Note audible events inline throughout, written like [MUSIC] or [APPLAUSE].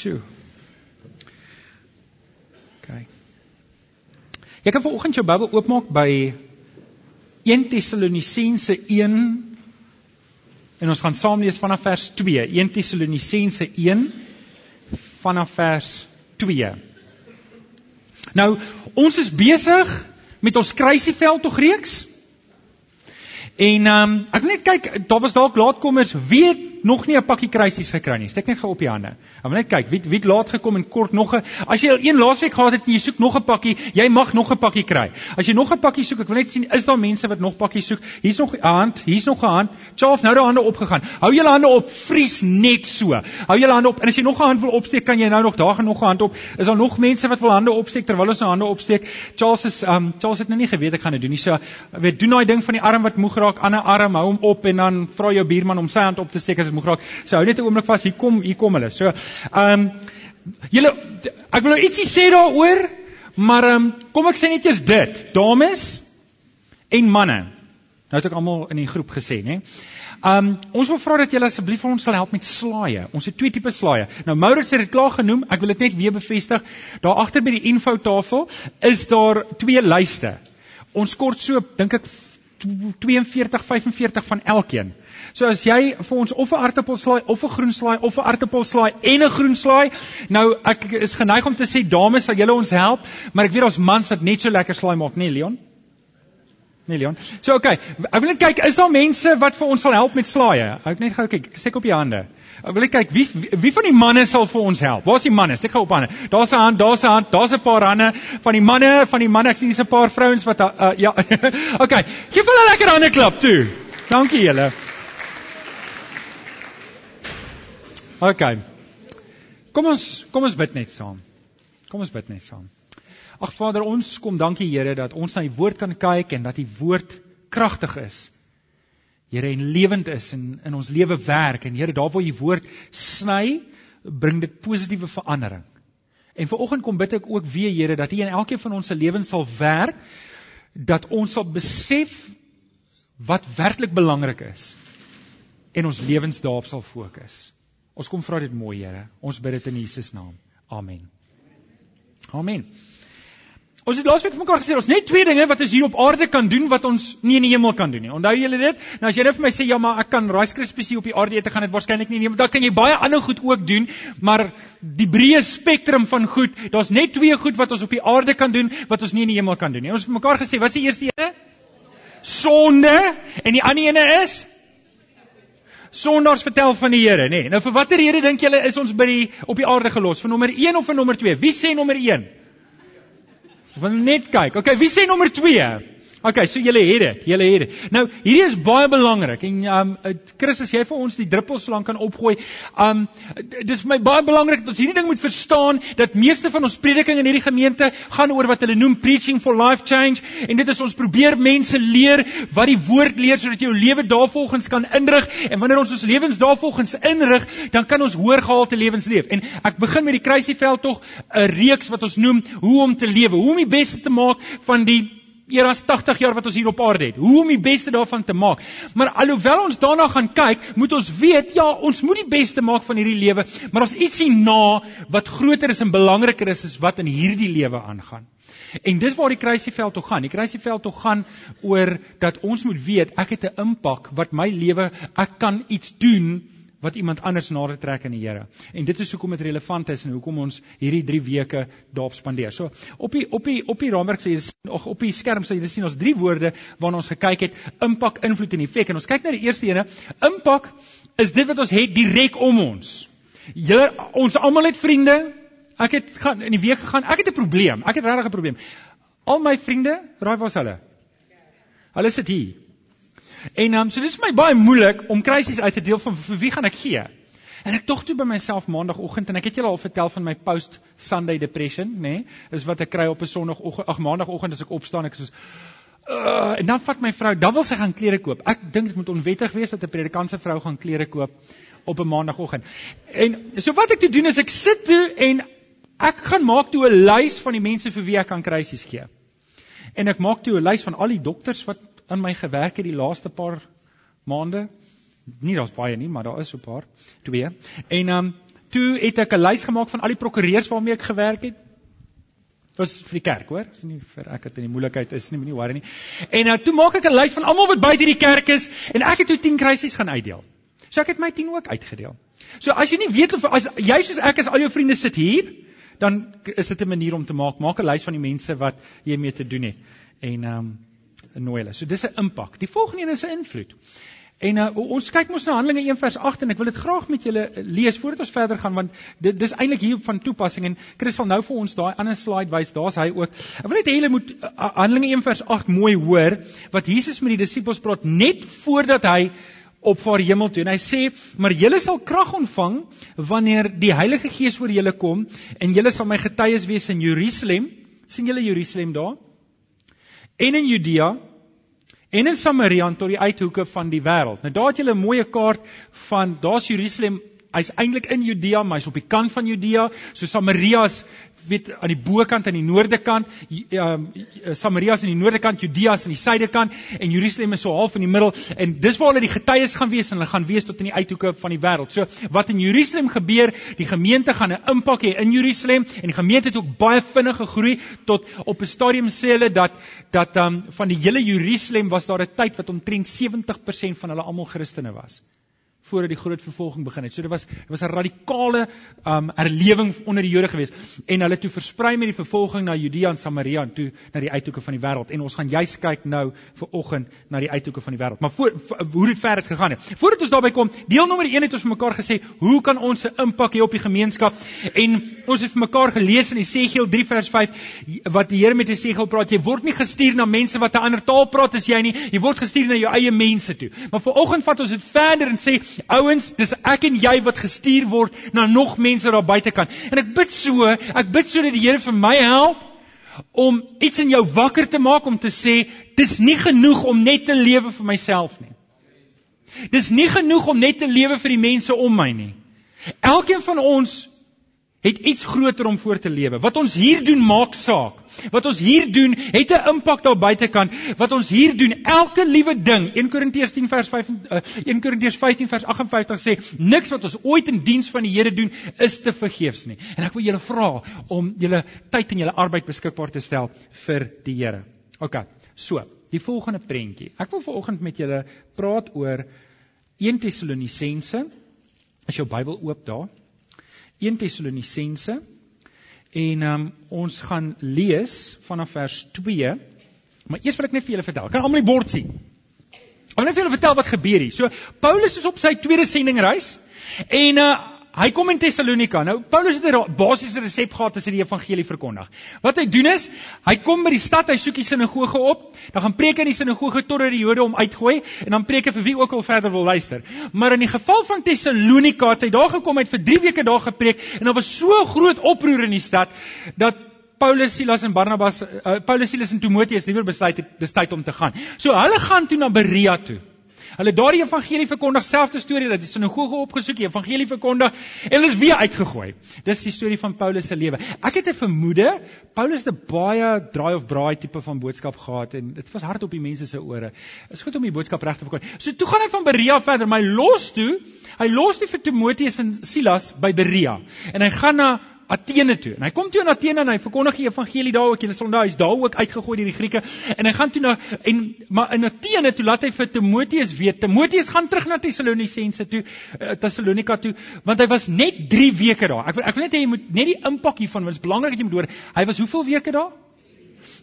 Sjoe. OK. Jy kan vanoggend jou Bybel oopmaak by 1 Tessalonisense 1 en ons gaan saam lees vanaf vers 2. 1 Tessalonisense 1 vanaf vers 2. Nou, ons is besig met ons kruisieveld tog reeks. En ehm um, ek wil net kyk, daar was dalk laatkommers, wie het nog nie 'n pakkie kruisies gekry nie. Steek net gou op die hande. Ek wil net kyk wie wie laat gekom en kort nog 'n As jy al een laasweek gehad het en jy soek nog 'n pakkie, jy mag nog 'n pakkie kry. As jy nog 'n pakkie soek, ek wil net sien is daar mense wat nog pakkies soek. Hier's nog 'n hand, hier's nog 'n hand. Charles, nou daai hande opgegaan. Hou julle hande op, vries net so. Hou julle hande op en as jy nog 'n hand wil opsteek, kan jy nou nog daar gaan nog 'n hand op. Is daar nog mense wat wil hande opsteek terwyl ons nou hande opsteek? Charles is um Charles het nou nie geweet ek gaan dit doen nie. So weet doen daai ding van die arm wat moeg raak, ander arm, hou hom op en dan vra jou buurman om sy hand op te steek as dit moeg raak. So hou net 'n oomblik vas. Hier kom, hier kom hulle. So, ehm um, julle ek wil nou ietsie sê daaroor, maar ehm um, kom ek sê net eers dit. Dames en manne. Nou het ek almal in die groep gesê, né? Um ons wil vra dat julle asseblief vir ons sal help met slaaie. Ons het twee tipe slaaie. Nou Maurits het dit klaar genoem. Ek wil dit net weer bevestig. Daar agter by die info tafel is daar twee lyste. Ons kort so dink ek 42 45 van elkeen. So as jy vir ons of 'n aartappelslaai of 'n groenslaai of 'n aartappelslaai en 'n groenslaai, nou ek is geneig om te sê dames sal julle ons help, maar ek weet ons mans wat net so lekker slaai maak, nee Leon. Nee Leon. So okay, ek wil net kyk, is daar mense wat vir ons sal help met slaaie? Ek net gou kyk, steek op die hande. Ek wil net kyk wie wie van die manne sal vir ons help. Waar's die manne? Steek gou op hande. Daar's 'n hand, daar's 'n hand, daar's 'n paar hande van die manne, van die manne. Ek sien hier's 'n paar vrouens wat uh, ja. [LAUGHS] okay, gee hulle lekker hande klap toe. Dankie julle. OK. Kom ons kom ons bid net saam. Kom ons bid net saam. Ag Vader, ons kom dankie Here dat ons na die woord kan kyk en dat die woord kragtig is. Here en lewend is en in ons lewe werk en Here daar waar jy woord sny, bring dit positiewe verandering. En vanoggend kom bid ek ook weer Here dat U in elkeen van ons se lewens sal werk dat ons sal besef wat werklik belangrik is en ons lewens daarop sal fokus. Ons kom vra dit mooi, Here. Ons bid dit in Jesus naam. Amen. Amen. Ons het laasweek vir mekaar gesê ons net twee dinge wat ons hier op aarde kan doen wat ons nie in die hemel kan doen nie. Onthou julle dit? Nou as jy net vir my sê ja, maar ek kan Rice Krispies hier op die aarde eet, gaan dit waarskynlik nie die hemel. Dan kan jy baie ander goed ook doen, maar die breë spektrum van goed, daar's net twee goed wat ons op die aarde kan doen wat ons nie in die hemel kan doen nie. Ons het vir mekaar gesê, wat is die eerste ene? Sonde en die ander ene is sondaars vertel van die Here, nê. Nee. Nou vir watter rede dink julle is ons by die op die aarde gelos? Vir nommer 1 of vir nommer 2? Wie sê nommer 1? Ek wil net kyk. Okay, wie sê nommer 2? Okay, so julle het dit, julle het dit. Nou, hierdie is baie belangrik en um Chris as jy vir ons die druppels lank kan opgooi. Um dis vir my baie belangrik dat ons hierdie ding moet verstaan dat meeste van ons prediking in hierdie gemeente gaan oor wat hulle noem preaching for life change en dit is ons probeer mense leer wat die woord leer sodat jou lewe daarvolgens kan inrig en wanneer ons ons lewens daarvolgens inrig, dan kan ons hoër gehalte lewens leef. En ek begin met die kruisieveld tog 'n reeks wat ons noem hoe om te lewe, hoe om die beste te maak van die era 80 jaar wat ons hier op aarde het. Hoe om die beste daarvan te maak. Maar alhoewel ons daarna gaan kyk, moet ons weet ja, ons moet die beste maak van hierdie lewe, maar ons ietsie na wat groter is en belangriker is as wat in hierdie lewe aangaan. En dis waar die kruisieveld toe gaan. Die kruisieveld toe gaan oor dat ons moet weet ek het 'n impak wat my lewe ek kan iets doen wat iemand anders nader trek aan die Here. En dit is hoekom dit relevant is en hoekom ons hierdie 3 weke daarop spandeer. So op die op die op die raamwerk sê jy sien of op die skerm sê jy sien ons drie woorde waarna ons gekyk het: impak, invloed en effek. En ons kyk na die eerste ene. Impak is dit wat ons het direk om ons. Julle ons almal het vriende. Ek het gaan in die week gegaan. Ek het 'n probleem. Ek het regtig 'n probleem. Al my vriende, raai waar's hulle? Hulle sit hier. En um, so dit is vir my baie moeilik om krisis uit te deel van vir wie gaan ek gee? En ek tog toe by myself maandagooggend en ek het julle al vertel van my post Sunday depression, nê? Nee, is wat ek kry op 'n sonoggend, ag maandagooggend as ek opstaan, ek soos uh, en dan vat my vrou, dan wil sy gaan klere koop. Ek dink dit moet onwettig wees dat 'n predikant se vrou gaan klere koop op 'n maandagooggend. En so wat ek toe doen is ek sit toe en ek gaan maak toe 'n lys van die mense vir wie ek kan krisis gee. En ek maak toe 'n lys van al die dokters wat in my gewerk het die laaste paar maande. Nie daar's baie nie, maar daar is so 'n paar, twee. En ehm um, toe het ek 'n lys gemaak van al die prokureurs waarmee ek gewerk het. Was vir die kerk, hoor. Dis nie vir ek het in die moeilikheid is nie, moenie worry nie. En nou toe maak ek 'n lys van almal wat buite die kerk is en ek het toe 10 kruisies gaan uitdeel. So ek het my 10 ook uitgedeel. So as jy nie weet of as jy soos ek as al jou vriende sit hier, dan is dit 'n manier om te maak. Maak 'n lys van die mense wat jy mee te doen het en ehm um, nooi hulle. So dis 'n impak. Die volgende een is 'n invloed. En uh, ons kyk mos na Handelinge 1 vers 8 en ek wil dit graag met julle lees voordat ons verder gaan want dit dis eintlik hier van toepassing en Chris sal nou vir ons daai ander slide wys. Daar's hy ook. Ek wil net hê julle moet uh, Handelinge 1 vers 8 mooi hoor wat Jesus met die disippels praat net voordat hy opvaar hemel toe en hy sê maar julle sal krag ontvang wanneer die Heilige Gees oor julle kom en julle sal my getuies wees in Jerusalem sien julle Jerusalem daar en in Judea en in Samaria tot die uithoeke van die wêreld. Nou daar het jy 'n mooi kaart van daar's Jerusalem. Hy's eintlik in Judea, maar hy's op die kant van Judea. So Samaria is weet aan die bokant aan die noorde kant, ehm uh, Samaria is aan die noorde kant, Judea is aan die suide kant en Jerusalem is so half in die middel en dis waar hulle die getuies gaan wees en hulle gaan wees tot in die uithoeke van die wêreld. So wat in Jerusalem gebeur, die gemeente gaan 'n impak hê in Jerusalem en die gemeente het ook baie vinnig gegroei tot op 'n stadium sê hulle dat dat ehm um, van die hele Jerusalem was daar 'n tyd wat omtrent 70% van hulle almal Christene was voordat die groot vervolging begin het. So dit was dit was 'n radikale um herlewing onder die Jode geweest en hulle toe versprei met die vervolging na Judea en Samaria en toe na die uithoeke van die wêreld. En ons gaan juis kyk nou vir oggend na die uithoeke van die wêreld. Maar voor hoe dit verder gegaan het. Voordat ons daarby kom, deel nommer 1 het ons vir mekaar gesê, hoe kan ons 'n impak hê op die gemeenskap? En ons het vir mekaar gelees in Esegiel 3 vers 5 wat die Here met Esegiel praat, jy word nie gestuur na mense wat 'n ander taal praat as jy nie, jy word gestuur na jou eie mense toe. Maar vir oggend vat ons dit verder en sê Ouens, dis ek en jy wat gestuur word na nog mense daar buite kan. En ek bid so, ek bid sodat die Here vir my help om iets in jou wakker te maak om te sê dis nie genoeg om net te lewe vir myself nie. Dis nie genoeg om net te lewe vir die mense om my nie. Elkeen van ons het iets groter om voor te lewe. Wat ons hier doen maak saak. Wat ons hier doen het 'n impak daar buitekant. Wat ons hier doen, elke liewe ding. 1 Korintiërs 10 vers 5 uh, 1 Korintiërs 15 vers 58 sê niks wat ons ooit in diens van die Here doen is te vergeefs nie. En ek wil julle vra om julle tyd en julle arbeid beskikbaar te stel vir die Here. OK. So, die volgende prentjie. Ek wil vanoggend met julle praat oor 1 Tessalonisense. As jou Bybel oop daar 1 Tessalonisense en um, ons gaan lees vanaf vers 2. Maar eers wil ek net vir julle vertel. Kan almal die bord sien? Ek wil net vir julle vertel wat gebeur hier. So Paulus is op sy tweede sendingreis en uh, hy kom in Tessalonika. Nou Paulus het 'n basiese resep gehad as hy die evangelie verkondig. Wat hy doen is, hy kom by die stad, hy soek die sinagoge op, dan gaan preek in die sinagoge totdat die Jode hom uitgooi en dan preek hy vir wie ook al verder wil luister. Maar in die geval van Tessalonika het hy daar gekom het vir 3 weke daar gepreek en daar was so groot oproer in die stad dat Paulus, Silas en Barnabas, uh, Paulus, Silas en Timoteus liewer besluit het dis tyd om te gaan. So hulle gaan toe na Berea toe. Hulle daar die evangelie verkondig, selfde storie dat die sinagoge opgesoek, die evangelie verkondig en hulle is weer uitgegooi. Dis die storie van Paulus se lewe. Ek het 'n vermoede, Paulus het 'n baie draai of braai tipe van boodskap gehad en dit was hard op die mense se ore. Is goed om die boodskap reg te verkondig. So toe gaan hy van Berea verder, maar hy los toe, hy los toe vir Timoteus en Silas by Berea en hy gaan na Athene toe. En hy kom toe in Athene en hy verkondig die evangelie daar ook. Julle sal onthou hy's daar ook uitgegooi deur die Grieke. En hy gaan toe na en maar in Athene toe laat hy vir Timoteus weet. Timoteus gaan terug na Tessalonisense toe, uh, Tessalonika toe, want hy was net 3 weke daar. Ek wil ek wil net hê jy moet net die impak hiervan, want dit is belangrik dat jy moet hoor. Hy was hoeveel weke daar?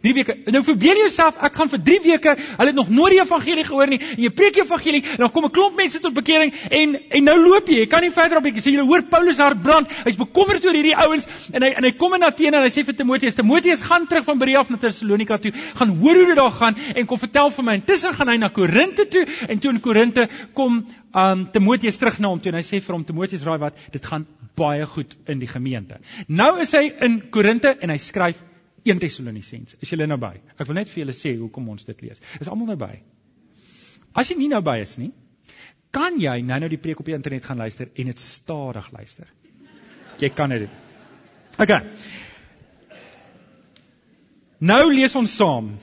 3 weke. Nou verbeel jouself, ek gaan vir 3 weke, hulle het nog nooit die evangelie gehoor nie. En jy preek die evangelie en dan kom 'n klomp mense tot bekering en en nou loop jy. Jy kan nie verder op nie. Sê jy hoor Paulus hart brand. Hy's bekommerd oor hierdie ouens en hy en hy kom in Athene en hy sê vir Timoteus, Timoteus gaan terug van Berea af na Tessalonika toe. Gaan hoor hoe dit daar gaan en kom vertel vir my. Intussen gaan hy na Korinte toe en toe in Korinte kom um Timoteus terug na hom toe en hy sê vir hom Timoteus raai wat, dit gaan baie goed in die gemeente. Nou is hy in Korinte en hy skryf 1 Tessalonisense. Is julle nou by? Ek wil net vir julle sê hoekom ons dit lees. Is almal nou by? As jy nie nou by is nie, kan jy nou nou die preek op die internet gaan luister en dit stadig luister. Jy kan dit. OK. Nou lees ons saam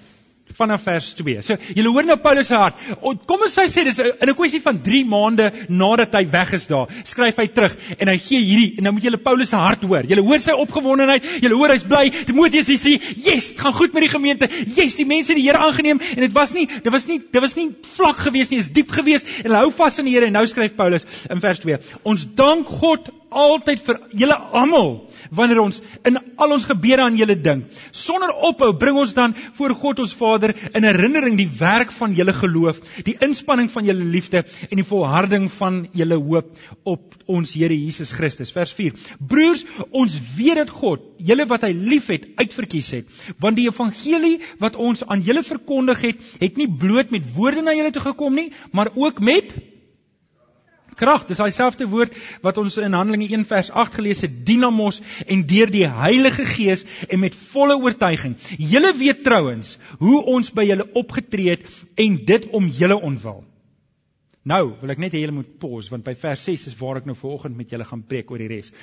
vanaf vers 2. So julle hoor nou Paulus se hart. Kom ons sê dis in 'n kwessie van 3 maande nadat hy weg is daar, skryf hy terug en hy gee hierdie en nou moet julle Paulus se hart hoor. Julle hoor sy opgewondenheid, julle hoor hy's bly. Timoteus hy sê, "Yes, dit gaan goed met die gemeente. Yes, die mense het die Here aangeneem." En dit was nie dit was nie dit was nie vlak gewees nie, is diep gewees en hulle hou vas aan die Here en nou skryf Paulus in vers 2. Ons dank God altyd vir julle almal wanneer ons in al ons gebede aan julle dink. Sonder ophou bring ons dan voor God ons Vader in herinnering die werk van julle geloof, die inspanning van julle liefde en die volharding van julle hoop op ons Here Jesus Christus. Vers 4. Broers, ons weet dat God julle wat hy liefhet uitverkies het, want die evangelie wat ons aan julle verkondig het, het nie bloot met woorde na julle toe gekom nie, maar ook met krag. Dis daai selfde woord wat ons in Handelinge 1 vers 8 gelees het, dinamos en deur die Heilige Gees en met volle oortuiging. Julle weet trouens hoe ons by julle opgetree het en dit om julle ontwil. Nou, wil ek net hê julle moet pause want by vers 6 is waar ek nou vanoggend met julle gaan preek oor die res.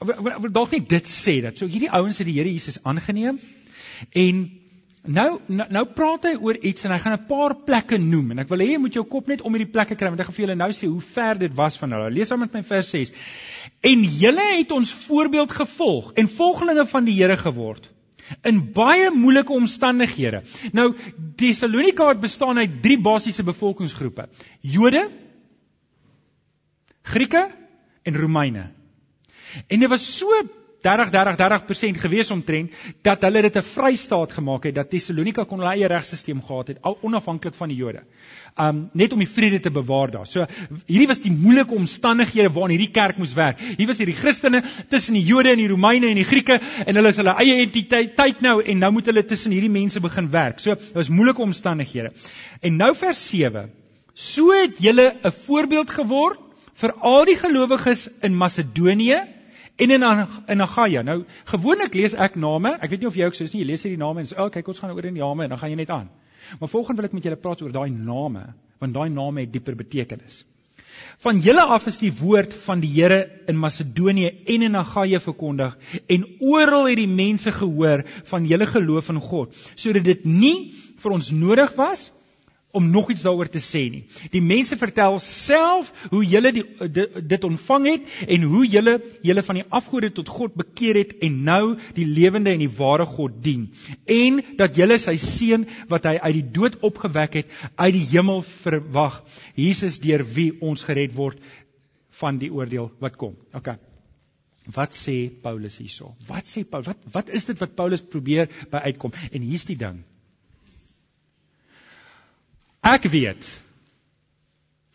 Wil dalk net dit sê dat so hierdie ouens het die Here Jesus aangeneem en Nou, nou nou praat hy oor iets en hy gaan 'n paar plekke noem en ek wil hê jy moet jou kop net om hierdie plekke kry want ek gaan vir julle nou sê hoe ver dit was van hulle. Lees dan met my vers 6. En julle het ons voorbeeld gevolg en volgelinge van die Here geword in baie moeilike omstandighede. Nou Tessalonika het bestaan uit drie basiese bevolkingsgroepe: Jode, Grieke en Romeine. En dit was so 30 30 30% gewees omtrent dat hulle dit 'n vrystaat gemaak het dat Tessalonika kon hulle eie regstelsel gehad het al onafhanklik van die Jode. Um net om die vrede te bewaar daar. So hierdie was die moeilike omstandighede waarin hierdie kerk moes werk. Hier was hierdie Christene tussen die Jode en die Romeine en die Grieke en hulle is hulle eie entiteit nou en nou moet hulle tussen hierdie mense begin werk. So dit was moeilike omstandighede. En nou vers 7. So het julle 'n voorbeeld geword vir al die gelowiges in Macedonië en in in Agaia. Nou gewoonlik lees ek name. Ek weet nie of jy ook so is nie. Jy lees hierdie name en sê, "Ag, oh, kyk, ons gaan oor in die name" en dan gaan jy net aan. Maar volgende wil ek met julle praat oor daai name, want daai name het dieper betekenis. Van julle af is die woord van die Here in Macedonië en in Agaia verkondig en oral het die mense gehoor van julle geloof in God, sodat dit nie vir ons nodig was om nog iets daaroor te sê nie. Die mense vertel self hoe julle die, dit, dit ontvang het en hoe julle julle van die afgode tot God bekeer het en nou die lewende en die ware God dien. En dat julle sy seun wat hy uit die dood opgewek het uit die hemel verwag. Jesus deur wie ons gered word van die oordeel wat kom. OK. Wat sê Paulus hierso? Wat sê Paulus? Wat wat is dit wat Paulus probeer by uitkom? En hier's die ding. Ek weet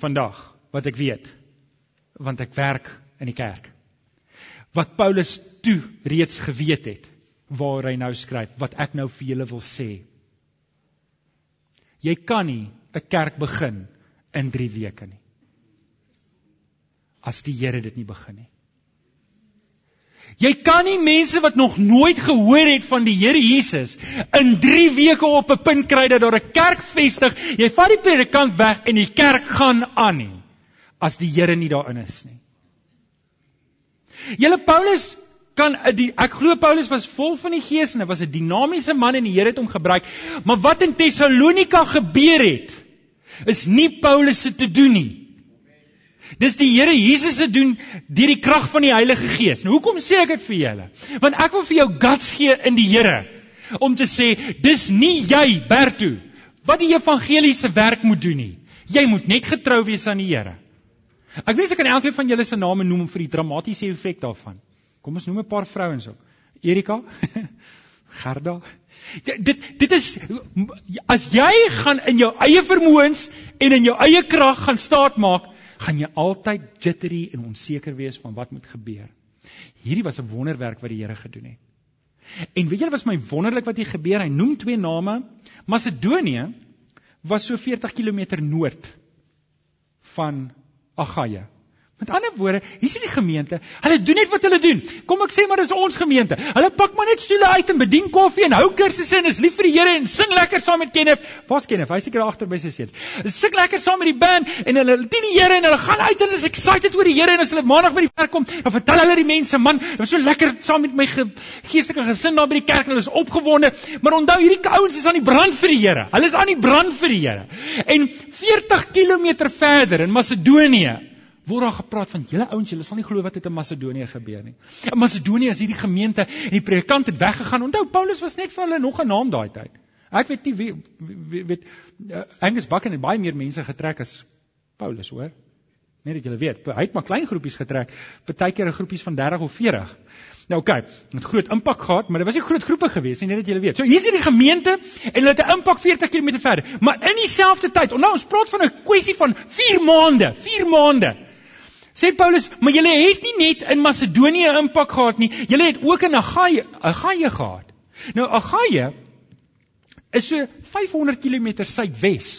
vandag wat ek weet want ek werk in die kerk. Wat Paulus toe reeds geweet het waar hy nou skryf wat ek nou vir julle wil sê. Jy kan nie 'n kerk begin in 3 weke nie. As die Here dit nie begin nie. Jy kan nie mense wat nog nooit gehoor het van die Here Jesus in 3 weke op 'n punt kry dat daar 'n kerk vestig. Jy vat die predikant weg en die kerk gaan aan nie as die Here nie daarin is nie. Julle Paulus kan die ek glo Paulus was vol van die Gees en hy was 'n dinamiese man en die Here het hom gebruik. Maar wat in Tessalonika gebeur het is nie Paulus se te doen nie. Dis die Here Jesus se doen deur die krag van die Heilige Gees. Nou hoekom sê ek dit vir julle? Want ek wil vir jou guts gee in die Here om te sê dis nie jy Bertu wat die evangeliese werk moet doen nie. Jy moet net getrou wees aan die Here. Ek weet ek kan elkeen van julle se name noem vir die dramatiese effek daarvan. Kom ons noem 'n paar vrouens ook. Erika, [LAUGHS] Gerda. Dit dit is as jy gaan in jou eie vermoëns en in jou eie krag gaan staat maak, gaan jy altyd jittery en onseker wees van wat moet gebeur. Hierdie was 'n wonderwerk wat die Here gedoen het. En weet julle wat my wonderlik wat hier gebeur? Hy noem twee name. Macedonië was so 40 km noord van Agaia Met ander woorde, hier is die gemeente. Hulle doen net wat hulle doen. Kom ek sê maar dis ons gemeente. Hulle pak maar net stoele uit en bedien koffie en hou kursusse en is lief vir die Here en sing lekker saam met Kenneth. Waar's Kenneth? Hy's seker agter by sy seuns. Sing lekker saam met die band en hulle dien die Here en hulle gaan uit en hulle is excited oor die Here en as hulle maandag by die kerk kom, dan vertel hulle die mense, man, dit was so lekker saam met my ge geestelike gesin daar by die kerk en hulle is opgewonde. Maar onthou, hierdie ouens is aan die brand vir die Here. Hulle is aan die brand vir die Here. En 40 km verder in Macedonië word daar gepraat van julle ouens, julle sal nie glo wat het in Macedonië gebeur nie. In Macedonië is hierdie gemeente en die predikant het weggegaan. Onthou Paulus was net vir hulle nog 'n naam daai tyd. Ek weet nie wie, wie weet uh, Angus Bakken het baie meer mense getrek as Paulus, hoor. Net dat julle weet, hy het maar klein groepies getrek, partykeer 'n groepies van 30 of 40. Nou oké, okay, het groot impak gehad, maar dit was nie groot groepe gewees nie, net dat julle weet. So hier is hierdie gemeente en hulle het 'n impak 40 km verder. Maar in dieselfde tyd, onthou ons praat van 'n kwessie van 4 maande, 4 maande. Sê Paulus, maar julle het nie net in Macedonië impak gehad nie, julle het ook in Agaia, Agaia gehad. Nou Agaia is so 500 km suidwes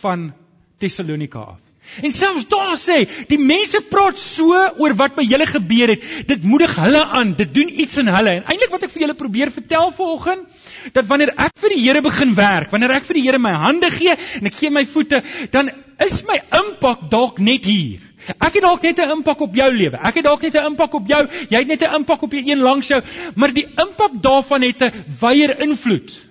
van Tessalonika af. En selfs daar sê, die mense praat so oor wat by julle gebeur het. Dit moedig hulle aan, dit doen iets in hulle. En eintlik wat ek vir julle probeer vertel vanoggend, dat wanneer ek vir die Here begin werk, wanneer ek vir die Here my hande gee en ek gee my voete, dan is my impak dalk net hier. Ek het dalk net 'n impak op jou lewe. Ek het dalk net 'n impak op jou. Jy het net 'n impak op die een langs jou, maar die impak daarvan het 'n wyeer invloed.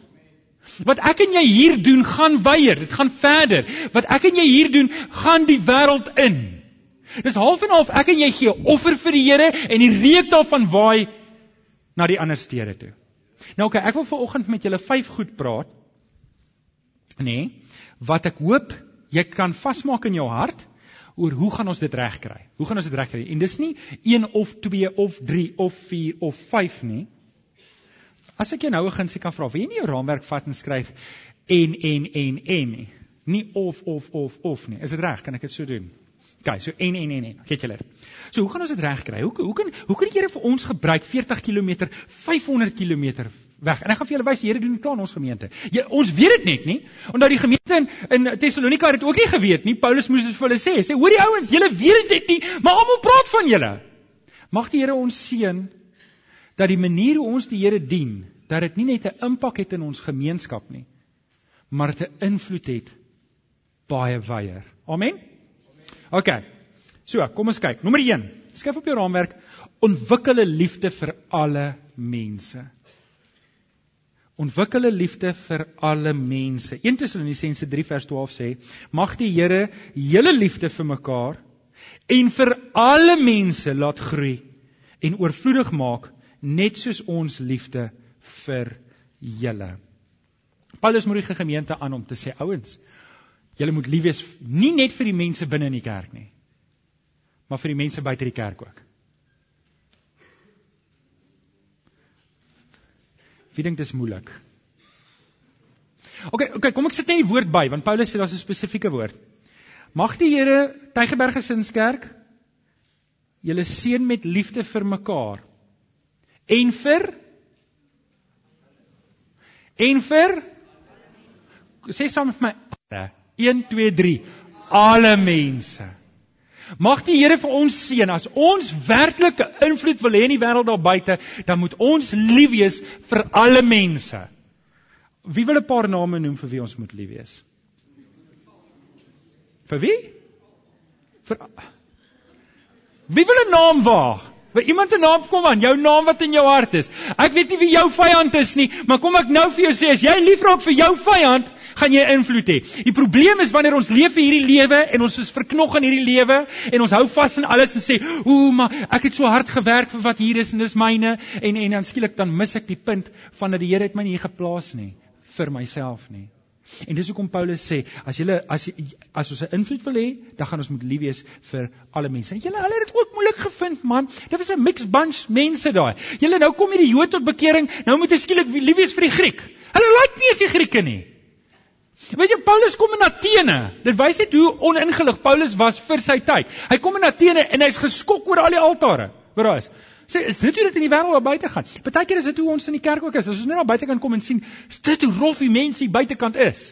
Wat ek en jy hier doen, gaan weier. Dit gaan verder. Wat ek en jy hier doen, gaan die wêreld in. Dis half en half ek en jy gee offer vir die Here en die reuk daarvan waai na die ander stede toe. Nou okay, ek wil vanoggend met julle vyf goed praat. Nee, wat ek hoop jy kan vasmaak in jou hart oor hoe gaan ons dit regkry? Hoe gaan ons dit regkry? En dis nie 1 of 2 of 3 of 4 of 5 nie. As ek jou nou 'n gunsie kan vra, wil jy nie jou raamwerk vat en skryf en en en en nie? Nie of of of of nie. Is dit reg? Kan ek dit so doen? OK, so en en en en. Get julle. So hoe gaan ons dit regkry? Hoe hoe kan hoe kan die Here vir ons gebruik 40 km, 500 km weg? En ek gaan vir julle wys, die Here doen dit klaar in ons gemeente. Jy ons weet dit net nie. Omdat die gemeente in, in Tessalonika het dit ook nie geweet nie. Paulus moes dit vir hulle sê. Sê: "Hoor die ouens, julle weet dit net nie, maar almal praat van julle." Mag die Here ons seën dat die manier hoe ons die Here dien, dat dit nie net 'n impak het in ons gemeenskap nie, maar dit 'n invloed het baie wyer. Amen. OK. So, kom ons kyk. Nommer 1. Skryf op jou raamwerk: Ontwikkel 'n liefde vir alle mense. Ontwikkel 'n liefde vir alle mense. 1 Tessalonisense 3 vers 12 sê: Mag die Here julle liefde vir mekaar en vir alle mense laat groei en oorvloedig maak net soos ons liefde vir julle. Paulus moedig die gemeente aan om te sê ouens, julle moet lief wees nie net vir die mense binne in die kerk nie, maar vir die mense buite die kerk ook. Wie dink dis moeilik? OK, OK, kom ek sit net die woord by want Paulus sê daar's 'n spesifieke woord. Mag die Here Tygerberg Gesinskerk julle seën met liefde vir mekaar. En vir? En vir? Sê saam met my 1 2 3 alle mense mag die Here vir ons seën. As ons werklike invloed wil hê in die wêreld daar buite dan moet ons lief wees vir alle mense. Wie wil 'n paar name noem vir wie ons moet lief wees? Vir wie? Vir wie wil 'n naam waag Wil iemand 'n naam kom aan? Jou naam wat in jou hart is. Ek weet nie wie jou vyand is nie, maar kom ek nou vir jou sê as jy lief raak vir jou vyand, gaan jy invloed hê. Die probleem is wanneer ons leef hierdie lewe en ons is verknog in hierdie lewe en ons hou vas aan alles en sê, "Ooh, maar ek het so hard gewerk vir wat hier is en dis myne." En en dan skielik dan mis ek die punt van dat die Here het my nie hier geplaas nie vir myself nie. En dis hoekom Paulus sê, as jy as as ons 'n invloed wil hê, dan gaan ons moet lief wees vir alle mense. En julle hulle het dit ook moeilik gevind, man. Dit was 'n mixed bunch mense daai. Julle nou kom hierdie Jood tot bekering, nou moet jy skielik lief wees vir die Griek. Hulle like nie as die Grieke nie. Weet jy Paulus kom in Athene. Dit wys net hoe oningelig Paulus was vir sy tyd. Hy kom in Athene en hy's geskok oor al die altare. Waar is? Sê, is dit hoe dit in die wêreld buite gaan? Partykeer is dit hoe ons in die kerk ook is. As ons net daar buite kan kom en sien, is dit hoe rof die mense hier buitekant is.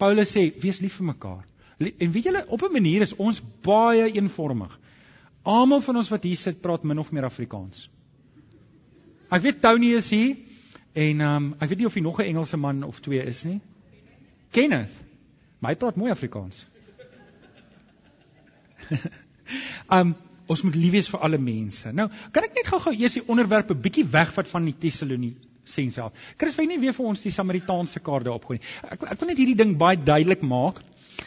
Paulus sê, wees lief vir mekaar. En weet julle, op 'n manier is ons baie eenvormig. Almal van ons wat hier sit, praat min of meer Afrikaans. Ek weet Tony is hier en ehm um, ek weet nie of hy nog 'n Engelse man of twee is nie. Kenneth. My praat mooi Afrikaans. [LAUGHS] Ehm um, ons moet lief wees vir alle mense. Nou, kan ek net gou-gou eers die onderwerp 'n bietjie wegvat van die Tessalonisense af. Chris, wil jy nie weer vir ons die Samaritaanse kaarte opgooi nie? Ek ek wil net hierdie ding baie duidelik maak.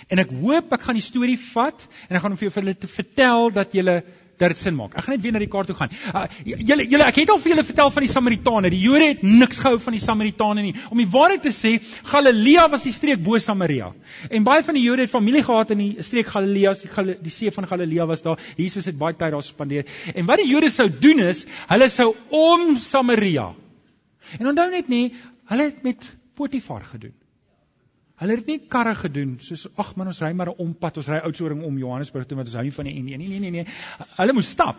En ek hoop ek gaan die storie vat en ek gaan hom vir julle vertel dat julle dat dit sin maak. Ek gaan net weer na die kaart toe gaan. Uh, julle julle ek het al vir julle vertel van die Samaritane. Die Jode het niks gehou van die Samaritane nie. Om die waarheid te sê, Galilea was die streek bo Samaria. En baie van die Jode het familie gehad in die streek Galilea, die, Gal die see van Galilea was daar. Jesus het baie tyd daar spandeer. En wat die Jode sou doen is, hulle sou om Samaria. En onthou net nie, hulle het met Potifar gedoen. Hulle het nie karre gedoen soos ag man ons ry maar 'n ompad, ons ry oudsoring om Johannesburg toe want ons hou nie van die N1 nie. Nee nee nee. Hulle moes stap.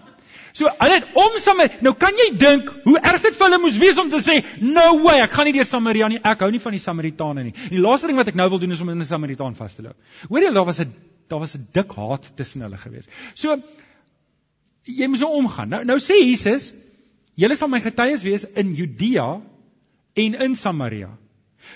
So hulle het om Samaria. Nou kan jy dink hoe erg dit vir hulle moes wees om te sê no way, ek gaan nie deur Samaria nie. Ek hou nie van die Samaritane nie. Die laaste ding wat ek nou wil doen is om in 'n Samaritaan vas te loop. Hoor jy daar was 'n daar was 'n dik haat tussen hulle gewees. So jy moet so omgaan. Nou nou sê Jesus, julle sal my getuies wees in Judea en in Samaria.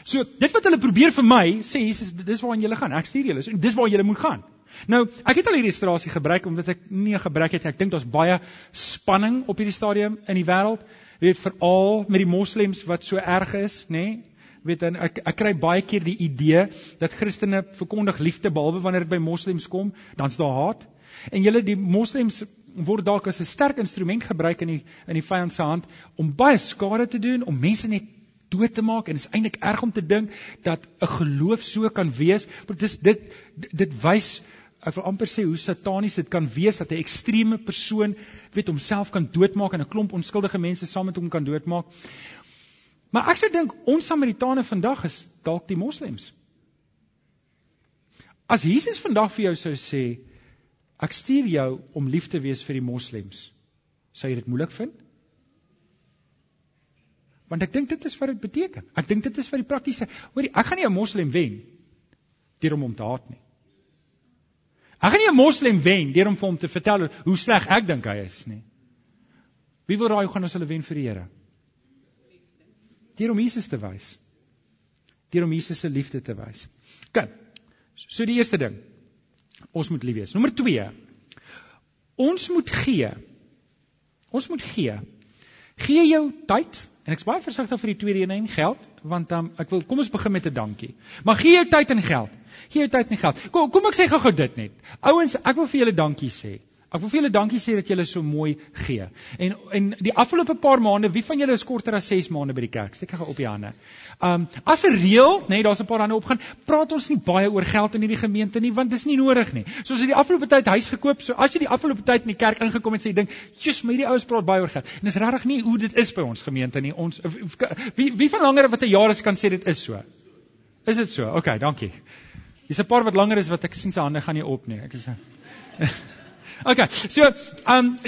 So dit wat hulle probeer vir my sê Jesus dis waarheen jy gaan. Ek stuur julle. So dis waar jy moet gaan. Nou, ek het al hierdie illustrasie gebruik omdat ek nie 'n gebrek het nie. Ek dink daar's baie spanning op hierdie stadium in die wêreld. Jy weet veral met die moslems wat so erg is, nê? Nee? Weet dan ek ek kry baie keer die idee dat Christene verkondig liefde behalwe wanneer dit by moslems kom, dan's daar haat. En julle die moslems word dalk as 'n sterk instrument gebruik in die in die vyand se hand om baie skade te doen, om mense net dood te maak. En dit is eintlik erg om te dink dat 'n geloof so kan wees. Want dit dit dit wys ek wil amper sê hoe satanies dit kan wees dat 'n ekstreme persoon weet homself kan doodmaak en 'n klomp onskuldige mense saam met hom kan doodmaak. Maar ek sou dink ons Samaritane vandag is dalk die moslems. As Jesus vandag vir jou sou sê ek stuur jou om lief te wees vir die moslems sou jy dit moeilik vind Want ek dink dit is wat dit beteken. Ek dink dit is wat die praktiese. Hoorie, ek gaan nie 'n moslim wen deur hom om te haat nie. Ek gaan nie 'n moslim wen deur hom vir hom te vertel hoe sleg ek dink hy is nie. Wie wil raai hoe gaan ons hulle wen vir die Here? Deur om Jesus te wys. Deur om Jesus se liefde te wys. Kyk. So die eerste ding. Ons moet lief wees. Nommer 2. Ons moet gee. Ons moet gee. Gee jou tyd, En ek's baie versigtig vir die tweede een en geld, want um, ek wil kom ons begin met 'n dankie. Maar gee jou tyd en geld. Gee jou tyd en geld. Kom kom ek sê gou-gou dit net. Ouens, ek wil vir julle dankie sê. Ek wil vir julle dankie sê dat julle so mooi gee. En en die afgelope paar maande, wie van julle is korter as 6 maande by die kerk? Steek gou op die hande. Um as 'n reël, nê, nee, daar's 'n paar hande opgaan, praat ons nie baie oor geld in hierdie gemeente nie, want dis nie nodig nie. So as jy die afgelope tyd huis gekoop, so as jy die afgelope tyd in die kerk ingekom het en sê ding, "Jesus, my hierdie ouens praat baie oor geld." En dis regtig nie hoe dit is by ons gemeente nie. Ons wie wie van langer wat 'n jaar is kan sê dit is so. Is dit so? OK, dankie. Hier's 'n paar wat langer is wat ek sien se hande gaan nie op nie. Ek is [LAUGHS] Okay, so um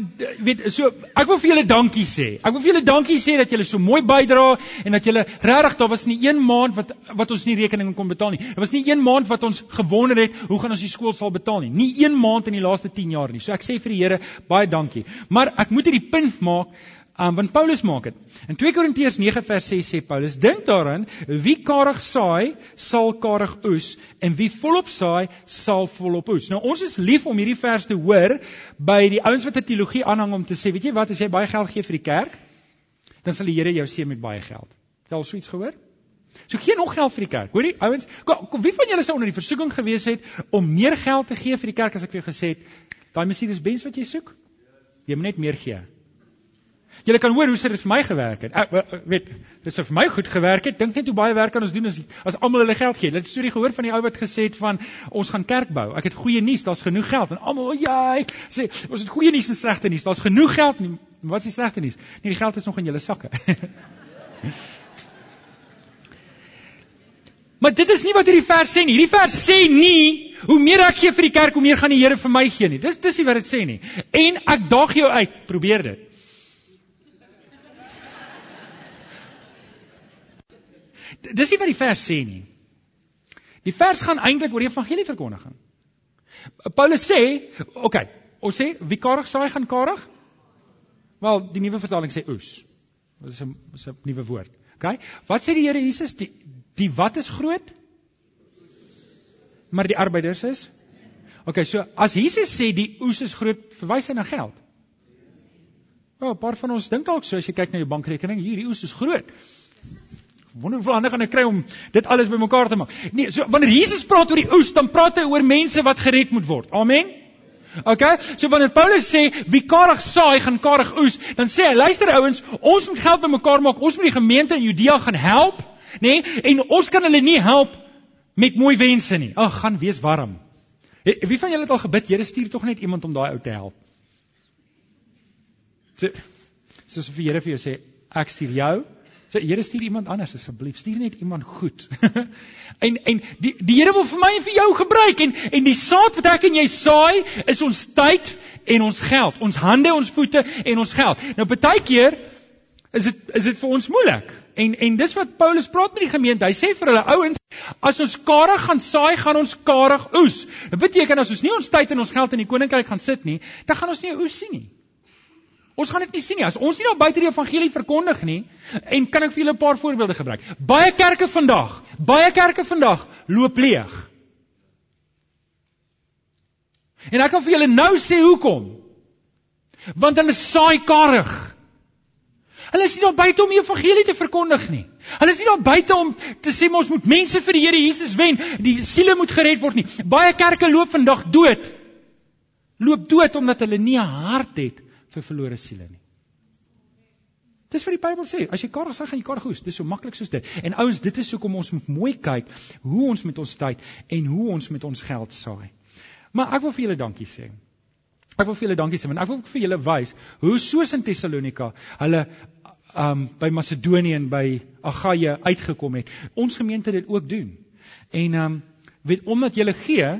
weet so ek wil vir julle dankie sê. Ek wil vir julle dankie sê dat julle so mooi bydra en dat julle regtig daar was nie een maand wat wat ons nie rekening kon betaal nie. Daar was nie een maand wat ons gewonder het hoe gaan ons die skool sal betaal nie. Nie een maand in die laaste 10 jaar nie. So ek sê vir die Here baie dankie. Maar ek moet hierdie punt maak Um, want Paulus maak dit. In 2 Korintiërs 9 vers 6 sê Paulus: "Dink daaraan, wie karig saai, sal karig oes, en wie volop saai, sal volop oes." Nou ons is lief om hierdie vers te hoor by die ouens wat 'n teologie aanhang om te sê, weet jy wat, as jy baie geld gee vir die kerk, dan sal die Here jou seën met baie geld. Het jy al so iets gehoor? So gee nog geld vir die kerk. Hoorie, ouens, kom, kom wie van julle sou onder die versoeking gewees het om meer geld te gee vir die kerk as ek vir jou gesê het, daai Mercedes Benz wat jy soek? Jy moet net meer gee. Julle kan hoor hoe dit vir my gewerk het. Ek weet, dis vir my goed gewerk het. Dink net hoe baie werk kan ons doen as as almal hulle geld gee. Het storie gehoor van die ou wat gesê het van ons gaan kerk bou. Ek het goeie nuus, daar's genoeg geld en almal, ja, sê ons het goeie nuus en slegte nuus. Daar's genoeg geld. Nie, wat is die slegte nuus? Nee, die geld is nog in julle sakke. [LAUGHS] maar dit is nie wat hierdie vers sê nie. Hierdie vers sê nie hoe meer ek gee vir die kerk, hoe meer gaan die Here vir my gee nie. Dis dis nie wat dit sê nie. En ek daag jou uit, probeer dit. Dis nie wat die vers sê nie. Die vers gaan eintlik oor evangelieverkondiging. Paulus sê, oké, okay, ons sê wie karig saai gaan karig? Wel, die nuwe vertaling sê oes. Dit is 'n is 'n nuwe woord. OK? Wat sê die Here Jesus? Die die wat is groot? Maar die arbeiders is OK, so as Jesus sê die oes is groot, verwys hy na geld. Wel, 'n paar van ons dink dalk so as jy kyk na jou bankrekening, hierdie oes is groot. Wonder hoeveel ander gaan ek kry om dit alles bymekaar te maak. Nee, so wanneer Jesus praat oor die oes, dan praat hy oor mense wat gered moet word. Amen. Okay? So wanneer Paulus sê wie karig saai, gaan karig oes, dan sê hy, luister ouens, ons moet geld bymekaar maak. Ons moet die gemeente in Judea gaan help, nê? Nee? En ons kan hulle nie help met mooi wense nie. Ag, gaan wees warm. Wie van julle het al gebid, Here stuur tog net iemand om daai ou te help? So, soos vir Here vir jou sê, ek stuur jou, Sê Here stuur iemand anders asseblief. Stuur net iemand goed. [LAUGHS] en en die die Here wil vir my en vir jou gebruik en en die saad wat ek en jy saai is ons tyd en ons geld, ons hande, ons voete en ons geld. Nou baie keer is dit is dit vir ons moeilik. En en dis wat Paulus praat met die gemeente. Hy sê vir hulle ouens, as ons karig gaan saai, gaan ons karig oes. Dit beteken as ons nie ons tyd en ons geld in die koninkryk gaan sit nie, dan gaan ons nie oes sien nie. Ons gaan dit nie sien nie. As ons nie daar buite die evangelie verkondig nie, en kan ek vir julle 'n paar voorbeelde gebruik. Baie kerke vandag, baie kerke vandag loop leeg. En ek kan vir julle nou sê hoekom. Want hulle saai karig. Hulle is nie daar buite om die evangelie te verkondig nie. Hulle is nie daar buite om te sê ons moet mense vir die Here Jesus wen, die siele moet gered word nie. Baie kerke loop vandag dood. Loop dood omdat hulle nie 'n hart het vir verlore siele nie. Dis wat die Bybel sê, as jy karig sê, gaan jy karig hoes. Dis so maklik soos dit. En ouens, dit is hoekom ons mooi kyk hoe ons met ons tyd en hoe ons met ons geld saai. Maar ek wil vir julle dankie sê. Ek wil vir julle dankie sê want ek wil vir julle wys hoe soos in Tessalonika hulle um by Macedonië en by Agaia uitgekom het. Ons gemeente dit ook doen. En um weet omdat julle gee,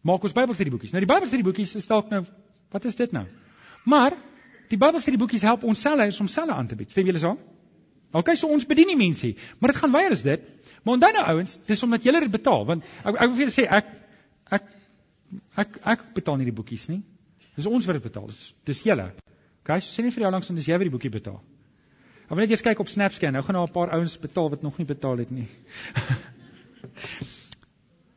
maak ons Bybelstudieboekies. Nou die Bybelstudieboekies is dalk nou wat is dit nou? Maar die Bybelstudieboekies help ons selle om selle aan te bied. Stem julle saam? OK, so ons bedien nie mense nie, maar dit gaan weier is dit. Maar onthou nou ouens, dis omdat julle dit betaal, want ek ek wil vir julle sê ek ek ek ek betaal nie die boekies nie. Dis ons wat dit betaal. Dis dis julle. OK, so sê nie vir jou langs en dis jy wat die boekie betaal. Maar net eers kyk op Snapscan, nou gaan daar 'n paar ouens betaal wat nog nie betaal het nie. [LAUGHS]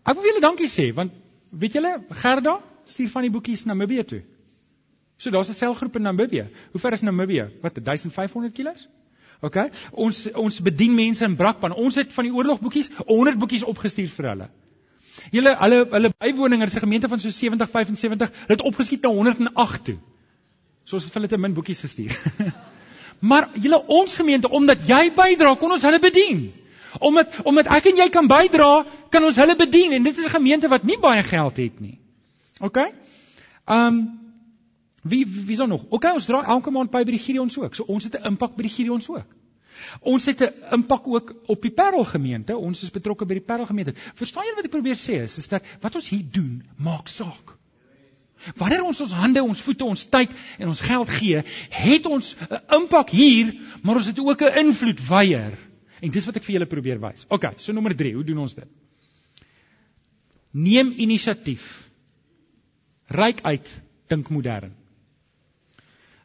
ek wil vir julle dankie sê, want weet julle, Gerda stuur van die boekies na Namibië toe. So daar's 'n selgroep in Namibië. Hoe ver is Namibië? Wat 1500 km? OK. Ons ons bedien mense in Brakpan. Ons het van die oorlogboekies 100 boekies opgestuur vir hulle. Hulle hulle hulle bywoninge is 'n gemeente van so 70 75, hulle het opgeskiet na 108 toe. So ons het hulle te min boekies gestuur. [LAUGHS] maar julle ons gemeente omdat jy bydra, kon ons hulle bedien. Omdat omdat ek en jy kan bydra, kan ons hulle bedien en dit is 'n gemeente wat nie baie geld het nie. OK? Um Wie wie is nog? OK, ons dra elke maand by by die Gideons ook. So ons het 'n impak by die Gideons ook. Ons het 'n impak ook op die Parel gemeente. Ons is betrokke by die Parel gemeente. Verstaan jy wat ek probeer sê is, is dat wat ons hier doen maak saak. Wanneer ons ons hande, ons voete, ons tyd en ons geld gee, het ons 'n impak hier, maar ons het ook 'n invloed weier. En dis wat ek vir julle probeer wys. OK, so nommer 3, hoe doen ons dit? Neem inisiatief. Ryk uit, dink modern.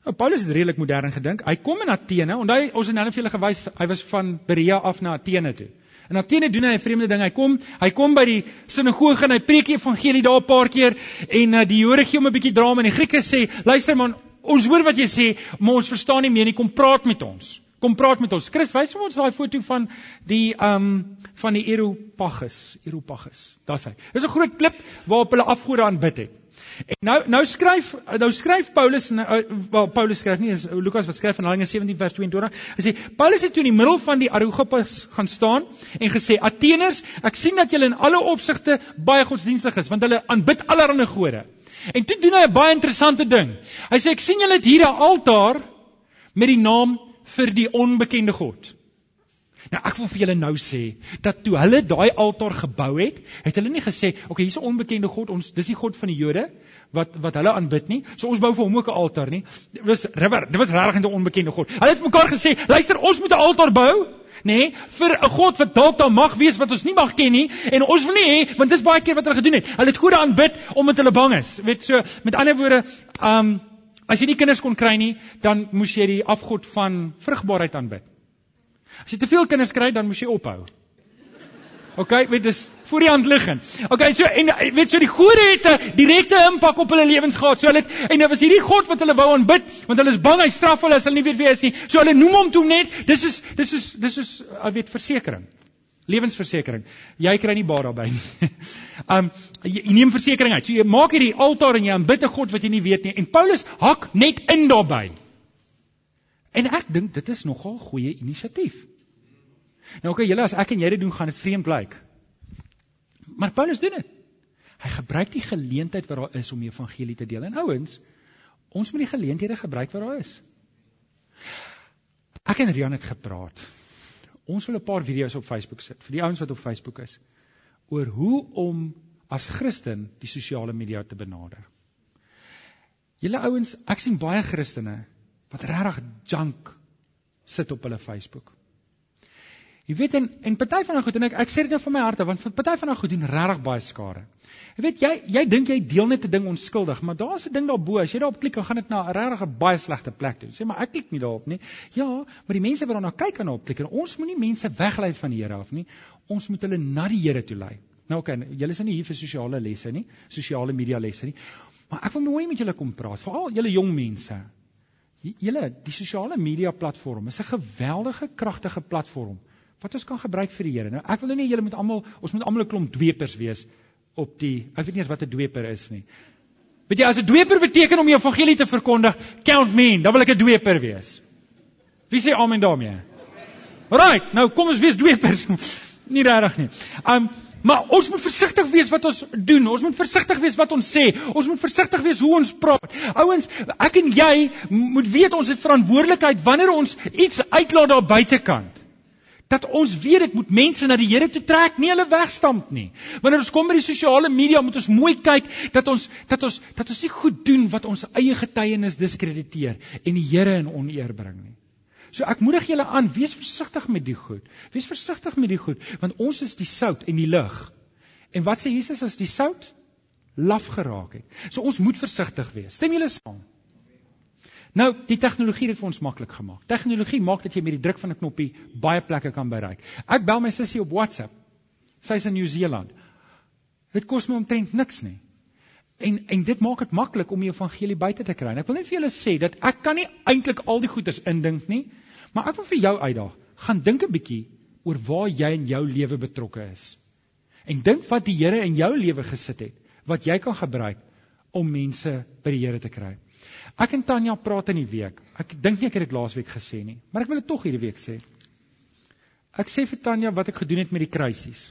Nou Paulus het redelik modern gedink. Hy kom in Athene, onthou ons het nou net vir julle gewys, hy was van Berea af na Athene toe. In Athene doen hy 'n vreemde ding. Hy kom, hy kom by die sinagoge en hy preek die evangelie daar 'n paar keer en uh, die Jode gee hom 'n bietjie drama en die Grieke sê, "Luister man, ons hoor wat jy sê, maar ons verstaan nie meer nie. Kom praat met ons." Kom praat met ons. Chris, wys vir ons daai foto van die ehm um, van die Areopagus, Areopagus. Daar's hy. Dis 'n groot klip waarop hulle afgode aanbid het. En nou nou skryf nou skryf Paulus en uh, well, Paulus skryf nie is Lukas wat skryf in Handelinge 17 vers 22. Hy sê Paulus het toe in die middel van die Areopagus gaan staan en gesê Ateners, ek sien dat julle in alle opsigte baie godsdienstig is want hulle aanbid allerlei gode. En toe doen hy 'n baie interessante ding. Hy sê ek sien julle het hier 'n altaar met die naam vir die onbekende God. Nou ek wil vir julle nou sê dat toe hulle daai altaar gebou het, het hulle nie gesê, "Oké, okay, hier's 'n onbekende god, ons dis die god van die Jode wat wat hulle aanbid nie. So ons bou vir hom ook 'n altaar nie." Dit was river, dit was regtig 'n onbekende god. Hulle het mekaar gesê, "Luister, ons moet 'n altaar bou." nê, nee, vir 'n God wat dalk daar mag wees wat ons nie mag ken nie en ons wil nie hê want dis baie keer wat hulle gedoen het. Hulle het gode aanbid omdat hulle bang is. Weet so, met ander woorde, um as jy nie kinders kon kry nie, dan moes jy die afgod van vrugbaarheid aanbid. As jy te veel kinders kry, dan moet jy ophou. OK, weet dis voor die hand liggend. OK, so en weet so die gode het 'n direkte impak op hulle lewens gehad. So hulle het, en dit was hierdie God wat hulle wou aanbid, want hulle is bang hy straf hulle as hulle nie weet wie hy is nie. So hulle noem hom toe net, dis is dis is dis is uh, weet versekerings. Lewensversekering. Jy kry nie baat daarbey nie. [LAUGHS] Um jy, jy neem versekerings uit. So jy maak hierdie altaar en jy aanbid 'n God wat jy nie weet nie. En Paulus hak net in daarbey. En ek dink dit is nogal goeie inisiatief. Nou okay, julle as ek en jy dit doen, gaan dit vreemd lyk. Maar Paulus doen dit. Hy gebruik die geleentheid wat daar is om die evangelie te deel. En ouens, ons moet die geleenthede gebruik wat daar is. Ek en Rian het gepraat. Ons wil 'n paar video's op Facebook sit vir die ouens wat op Facebook is oor hoe om as Christen die sosiale media te benader. Julle ouens, ek sien baie Christene wat regtig junk sit op hulle Facebook. Jy weet en en party van daai goed en ek ek sê dit nou van my harte want party van daai goed doen regtig baie skade. Jy weet jy jy dink jy deel net 'n ding onskuldig, maar daar's 'n ding daarbo. As jy daarop klik, dan gaan dit na 'n regtig baie slegte plek toe. Sê maar ek klik nie daarop nie. Ja, maar die mense wat daarna kyk en daarop klik en ons moenie mense weglei van die Here af nie. Ons moet hulle na die Here toe lei. Nou oké, okay, julle is nie hier vir sosiale lesse nie, sosiale media lesse nie. Maar ek wil mooi met julle kom praat, veral julle jong mense. Julle, die sosiale media platform is 'n geweldige kragtige platform wat ons kan gebruik vir die Here. Nou ek wil nou nie julle moet almal ons moet almal 'n klomp dwepers wees op die ek weet nie eens wat 'n dweper is nie. Weet jy as 'n dweper beteken om die evangelie te verkondig, count me in, dan wil ek 'n dweper wees. Wie sê amen daarmee? Right, nou kom ons wees dwepers. [LAUGHS] nie regtig nie. Um Maar ons moet versigtig wees wat ons doen. Ons moet versigtig wees wat ons sê. Ons moet versigtig wees hoe ons praat. Ouens, ek en jy moet weet ons het verantwoordelikheid wanneer ons iets uitlaat daar buitekant. Dat ons weet dit moet mense na die Here toe trek, nie hulle wegstamp nie. Wanneer ons kom by die sosiale media, moet ons mooi kyk dat ons dat ons dat ons nie goed doen wat ons eie getuienis diskrediteer en die Here in oneer bring nie. So ek moedig julle aan, wees versigtig met die goed. Wees versigtig met die goed, want ons is die sout en die lig. En wat sê Jesus as die sout laf geraak het? So ons moet versigtig wees. Stem julle saam? Nou, die tegnologie het vir ons maklik gemaak. Tegnologie maak dat jy met die druk van 'n knoppie baie plekke kan bereik. Ek bel my sussie op WhatsApp. Sy's in Nieu-Seeland. Dit kos my omtrent niks nie. En en dit maak dit maklik om die evangelie buite te kry. En ek wil net vir julle sê dat ek kan nie eintlik al die goeders indink nie, maar ek wil vir jou uitdaag. Gaan dink 'n bietjie oor waar jy in jou lewe betrokke is. En dink wat die Here in jou lewe gesit het wat jy kan gebruik om mense by die Here te kry. Ek en Tanya praat in die week. Ek dink nie ek het dit laasweek gesê nie, maar ek wil dit tog hierdie week sê. Ek sê vir Tanya wat ek gedoen het met die kruisies.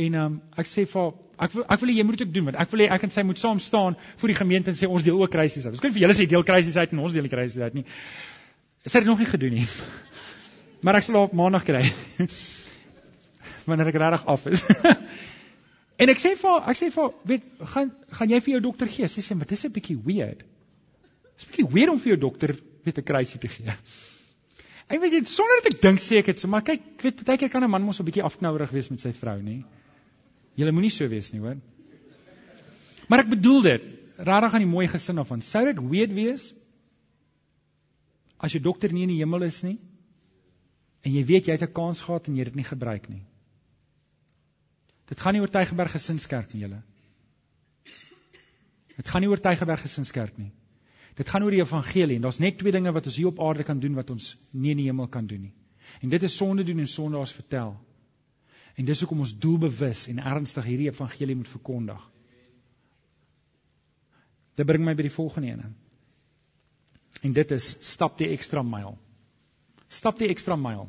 En um, ek sê vir ek wil ek wil jy moet dit ook doen want ek wil hê ek en sy moet saam staan voor die gemeente en sê ons deel ook krisis uit. Ons kan vir julle sê deel krisis uit en ons deel die krisis uit nie. Sy het dit nog nie gedoen nie. [LAUGHS] Maar ek sal haar op maandag kry. [LAUGHS] Wanneer ek regtig af is. [LAUGHS] en ek sê vir ek sê vir weet gaan gaan jy vir jou dokter gee? Sy sê maar dis 'n bietjie weird. Dis 'n bietjie weird om vir jou dokter weet 'n krisis te gee. Ek weet jy sonder dat ek dink sê ek dit, so maar kyk, ek weet baie keer kan 'n man mos 'n bietjie afknouerig wees met sy vrou, nê? Julle moenie so wees nie, hoor. Maar ek bedoel dit, rarig aan die mooi gesin af van. Sou dit weet wees as jou dokter nie in die hemel is nie en jy weet jy het 'n kans gehad en jy het dit nie gebruik nie. Dit gaan nie oor Tygerberg Gesinskerk nie, julle. Dit gaan nie oor Tygerberg Gesinskerk nie. Dit gaan oor die evangelie en daar's net twee dinge wat ons hier op aarde kan doen wat ons nie in die hemel kan doen nie. En dit is sonde doen en sondaars vertel. En dis hoekom ons doelbewus en ernstig hierdie evangelie moet verkondig. Dit bring my by die volgende een. En dit is stap die ekstra myl. Stap die ekstra myl.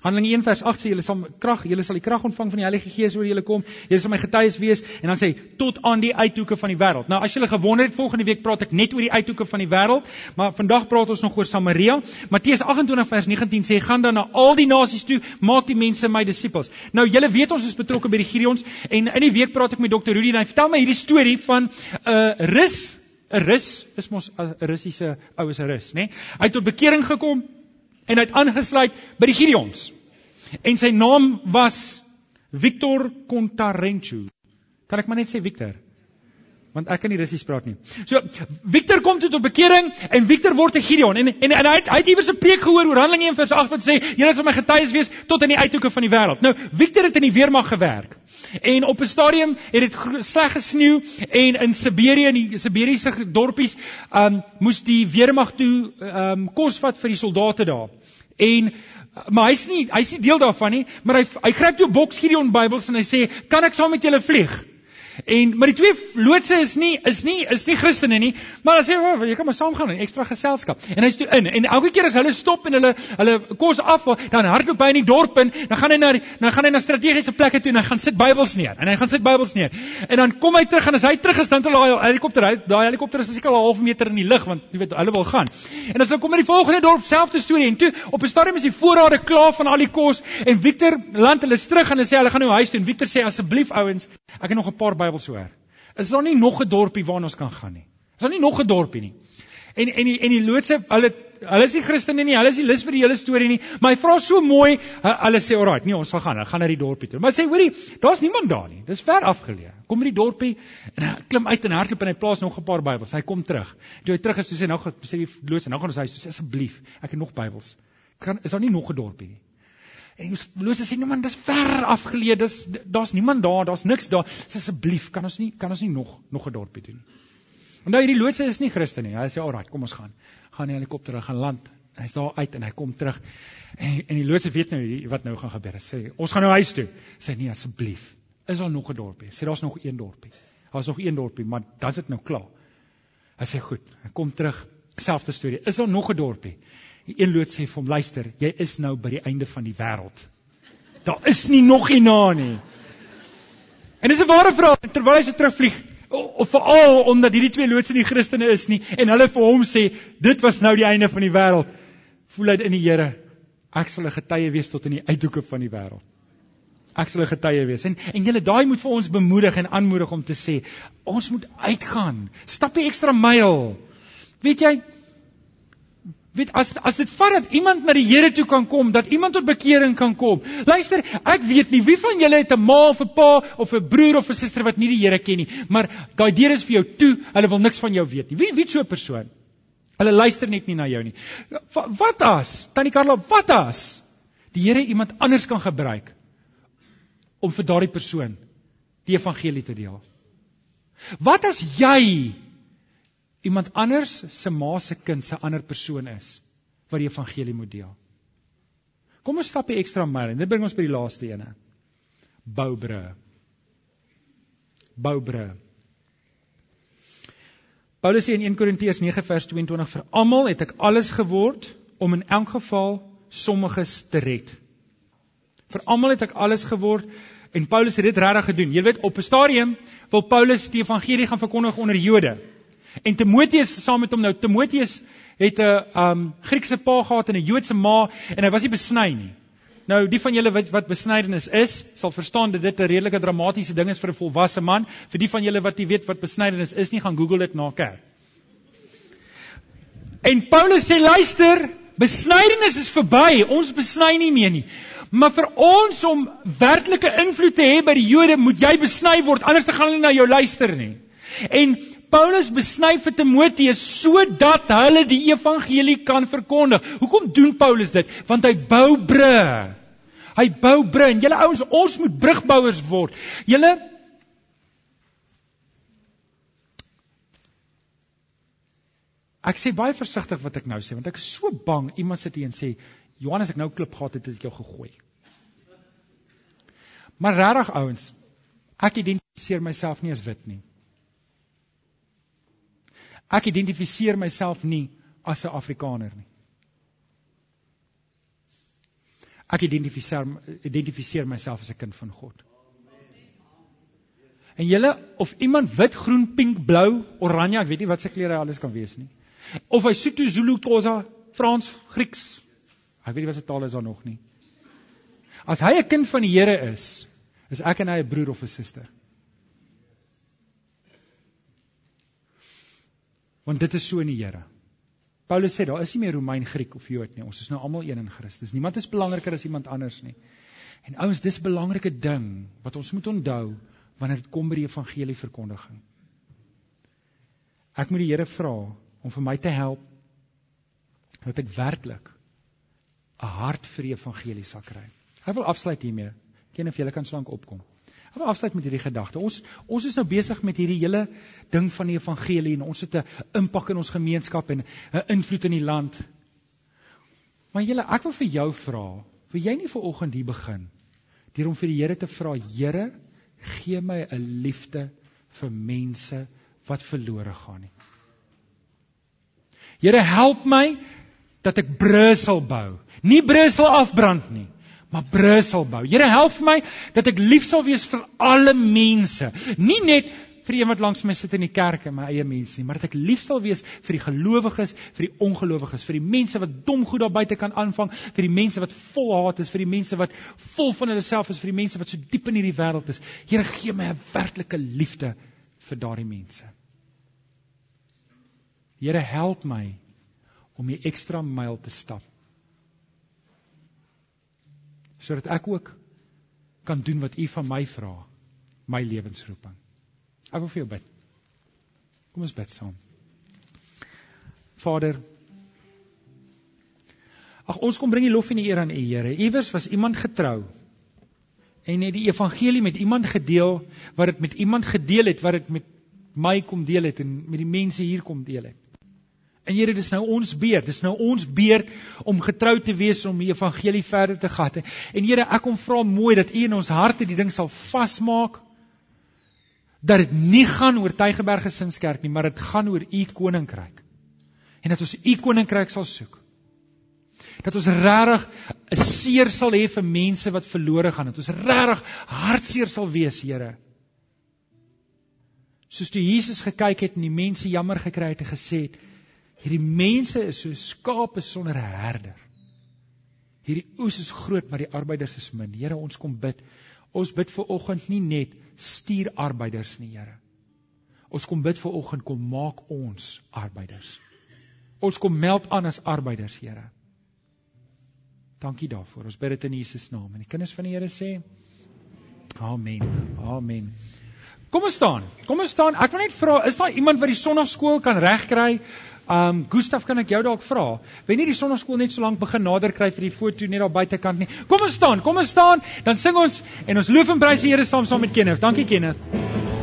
Handelinge 1 vers 8 sê julle sal krag, julle sal die krag ontvang van die Heilige Gees oor julle kom. Julle sal my getuies wees en dan sê tot aan die uithoeke van die wêreld. Nou as julle gewonder het, volgende week praat ek net oor die uithoeke van die wêreld, maar vandag praat ons nog oor Samaria. Matteus 28 vers 19 sê gaan dan na al die nasies toe, maak die mense my disippels. Nou julle weet ons is betrokke by die Gideons en in die week praat ek met Dr. Rudy en hy vertel my hierdie storie van 'n uh, rus 'n rus is mos 'n Russiese oues rus, nê? Nee? Hy het tot bekering gekom en hy het aangesluit by die Gideons. En sy naam was Victor Kontarenchu. Kan ek maar net sê Victor? Want ek kan nie Russies praat nie. So Victor kom toe tot bekering en Victor word 'n Gideon en en, en hy het, hy het iewers 'n preek gehoor oor Handelinge 1 vers 8 wat sê julle sal my getuies wees tot aan die uithoeke van die wêreld. Nou Victor het in die weermag gewerk. En op 'n stadium het dit sleg gesneeu en in Siberië in die Siberiese dorpies um moes die weermag toe um kos vat vir die soldate daar. En maar hy's nie hy's nie deel daarvan nie, maar hy hy gryp toe boks Gideon Bybels en hy sê, "Kan ek saam met julle vlieg?" En maar die twee loodse is nie is nie is nie Christene nie, maar hulle sê oh, jy kan maar saamgaan in ekstra geselskap. En hy's toe in en elke keer as hulle stop en hulle hulle kos af, dan hardloop hy in die dorp in, dan gaan hy na dan gaan hy na strategiese plekke toe en hy gaan sit Bybels neer. En hy gaan sit Bybels neer. En dan kom hy terug en as hy terug is dan het hy helikopter, daai helikopter is seker al 'n half meter in die lug want jy weet hulle wil gaan. En as hulle kom in die volgende dorp, selfde storie en toe op 'n stadium is die voorrade klaar van al die kos en Victor land hulle terug en hulle sê hulle gaan nou huis toe en Victor sê asseblief ouens, ek het nog 'n paar Bybels hoor. Is daar nie nog 'n dorpie waarna ons kan gaan nie? Is daar nie nog 'n dorpie nie? En en die en die loodse, hulle hulle is nie Christene nie, hulle is nie lus vir die hele storie nie, maar hy vra so mooi, hulle sê alraai, nee, ons gaan, hulle gaan na die dorpie toe. Maar sê, hoorie, daar's niemand daar nie. Dis ver afgeleë. Kom by die dorpie en hy klim uit en hardloop en hy plaas nog 'n paar Bybels. Hy kom terug. Toe hy terug is, sê hy nou, sê die loodse, nou gaan ons huis toe, asseblief, ek het nog Bybels. Kan is daar nie nog 'n dorpie nie? En Moses sê, "Nee man, dis ver afgeleë. Dis daar's niemand daar, daar's niks daar. Asseblief, kan ons nie kan ons nie nog nog 'n dorpie doen nie." En nou hierdie loodse is nie Christen nie. Hy sê, "Alraai, kom ons gaan. Gaan die helikopter gaan land." Hy's daar uit en hy kom terug. En en die loodse weet nou wat nou gaan gebeur. Hy sê, "Ons gaan nou huis toe." Sê, "Nee, asseblief. Is daar nog 'n dorpie?" Sê, "Daar's nog een dorpie." Daar's nog een dorpie, maar dan's dit nou klaar. Hy sê, "Goed." Hy kom terug. Selfde storie. Is daar nog 'n dorpie? Die een lood sê vir hom: "Luister, jy is nou by die einde van die wêreld. Daar is nie nog hierna nie." En dis 'n ware vraag terwyl hy se terugvlieg, of veral omdat hierdie twee loodse nie Christene is nie en hulle vir hom sê, "Dit was nou die einde van die wêreld." Voel hy in die Here, ek sal 'n getuie wees tot in die uithoeke van die wêreld. Ek sal 'n getuie wees. En en julle daai moet vir ons bemoedig en aanmoedig om te sê, ons moet uitgaan. Stap 'n ekstra myl. Weet jy, weet as as dit vat dat iemand na die Here toe kan kom, dat iemand tot bekering kan kom. Luister, ek weet nie wie van julle het 'n ma of 'n pa of 'n broer of 'n suster wat nie die Here ken nie, maar daai deur is vir jou toe. Hulle wil niks van jou weet nie. Wie wie so 'n persoon? Hulle luister net nie na jou nie. Wat as? Tannie Karla, wat as die Here iemand anders kan gebruik om vir daardie persoon die evangelie te deel? Wat as jy iemand anders se ma se kind se ander persoon is wat die evangelie moet deel. Kom ons stap 'n ekstra myl en dit bring ons by die laaste ene. Boubrû. Boubrû. Paulus sê in 1 Korintiërs 9 vers 22 vir almal het ek alles geword om in elk geval sommiges te red. Vir almal het ek alles geword en Paulus het dit regtig gedoen. Jy weet op 'n stadium wil Paulus die evangelie gaan verkondig onder Jode. En Timoteus saam met hom nou Timoteus het 'n um Griekse pa gehad en 'n Joodse ma en hy was nie besny nie. Nou die van julle wat wat besnydenis is, sal verstaan dat dit 'n redelike dramatiese ding is vir 'n volwasse man. Vir die van julle wat nie weet wat besnydenis is nie, gaan Google dit na kerk. En Paulus sê luister, besnydenis is verby. Ons besny nie meer nie. Maar vir ons om werklike invloed te hê by die Jode, moet jy besny word, anders te gaan hulle na jou luister nie. En Paulus besny vir Timoteus sodat hulle die evangelie kan verkondig. Hoekom doen Paulus dit? Want hy bou bru. Hy bou bru en julle ouens, ons moet brugbouers word. Julle Ek sê baie versigtig wat ek nou sê want ek is so bang iemand sit hier en sê Johannes ek nou klip gehad het het ek jou gegooi. Maar regtig ouens, ek identifiseer myself nie as wit nie. Ek identifiseer myself nie as 'n Afrikaner nie. Ek identifiseer identifiseer myself as 'n kind van God. En julle of iemand wit, groen, pink, blou, oranje, ek weet nie wat se kleure hy alles kan wees nie. Of hy Sotho, Zulu, Xhosa, Frans, Grieks. Ek weet nie wat se taal is daar nog nie. As hy 'n kind van die Here is, is ek en hy 'n broer of 'n suster. Want dit is so in die Here. Paulus sê daar is nie meer Romein, Griek of Jood nie. Ons is nou almal een in Christus. Niemand is belangriker as iemand anders nie. En ouens, dis 'n belangrike ding wat ons moet onthou wanneer dit kom by die evangelie verkondiging. Ek moet die Here vra om vir my te help dat ek werklik 'n hart vir die evangelie sal kry. Ek wil afsluit hiermee. Ken of julle kan slank opkom. Ek wil afsluit met hierdie gedagte. Ons ons is nou besig met hierdie hele ding van die evangelie en ons het 'n impak in ons gemeenskap en 'n invloed in die land. Maar julle, ek wil vir jou vra, wil jy nie vir oggend hier begin deur om vir die Here te vra, Here, gee my 'n liefde vir mense wat verlore gaan nie. Here help my dat ek Brussel bou. Nie Brussel afbrand nie, maar Brussel bou. Here help my dat ek lief sal wees vir alle mense, nie net vir die een wat langs my sit in die kerk en my eie mense nie, maar dat ek lief sal wees vir die gelowiges, vir die ongelowiges, vir die mense wat dom goed daar buite kan aanvang, vir die mense wat vol haat is, vir die mense wat vol van hulle self is, vir die mense wat so diep in hierdie wêreld is. Here gee my 'n werklike liefde vir daardie mense. Here help my om die ekstra myl te stap. Sodat ek ook kan doen wat U van my vra, my lewensroeping. Ek wil vir jou bid. Kom ons bid saam. Vader, Ag ons kom bring die lof en die eer aan U, Here. Iewers was iemand getrou en het die evangelie met iemand gedeel wat dit met iemand gedeel het wat dit met my kom deel het en met die mense hier kom deel het. En Here, dis nou ons beurt. Dis nou ons beurt om getrou te wees om die evangelie verder te gat. En Here, ek kom vra mooi dat U in ons harte die ding sal vasmaak dat dit nie gaan oor Tygerberg Gesinskerk nie, maar dit gaan oor u koninkryk. En dat ons u koninkryk sal soek. Dat ons regtig 'n seer sal hê vir mense wat verlore gaan, dat ons regtig hartseer sal wees, Here. Soos toe Jesus gekyk het en die mense jammer gekry het en gesê het, hierdie mense is so skape sonder 'n herder. Hierdie oes is groot, maar die arbeiders is min. Here, ons kom bid. Ons bid vir oggend nie net stuur arbeiders nie, Here. Ons kom bid vir oggend kom maak ons arbeiders. Ons kom meld aan as arbeiders, Here. Dankie daarvoor. Ons bid dit in Jesus naam. En die kinders van die Here sê Amen. Amen. Kom ons staan. Kom ons staan. Ek wil net vra, is daar iemand wat die sonnaarskool kan regkry? Um Gustaf, kan ek jou dalk vra? Wen nie die sonnaarskool net so lank begin nader kry vir die foto net daar buitekant nie. Kom ons staan. Kom ons staan. Dan sing ons en ons loof en prys die Here saam saam met Kenneth. Dankie Kenneth.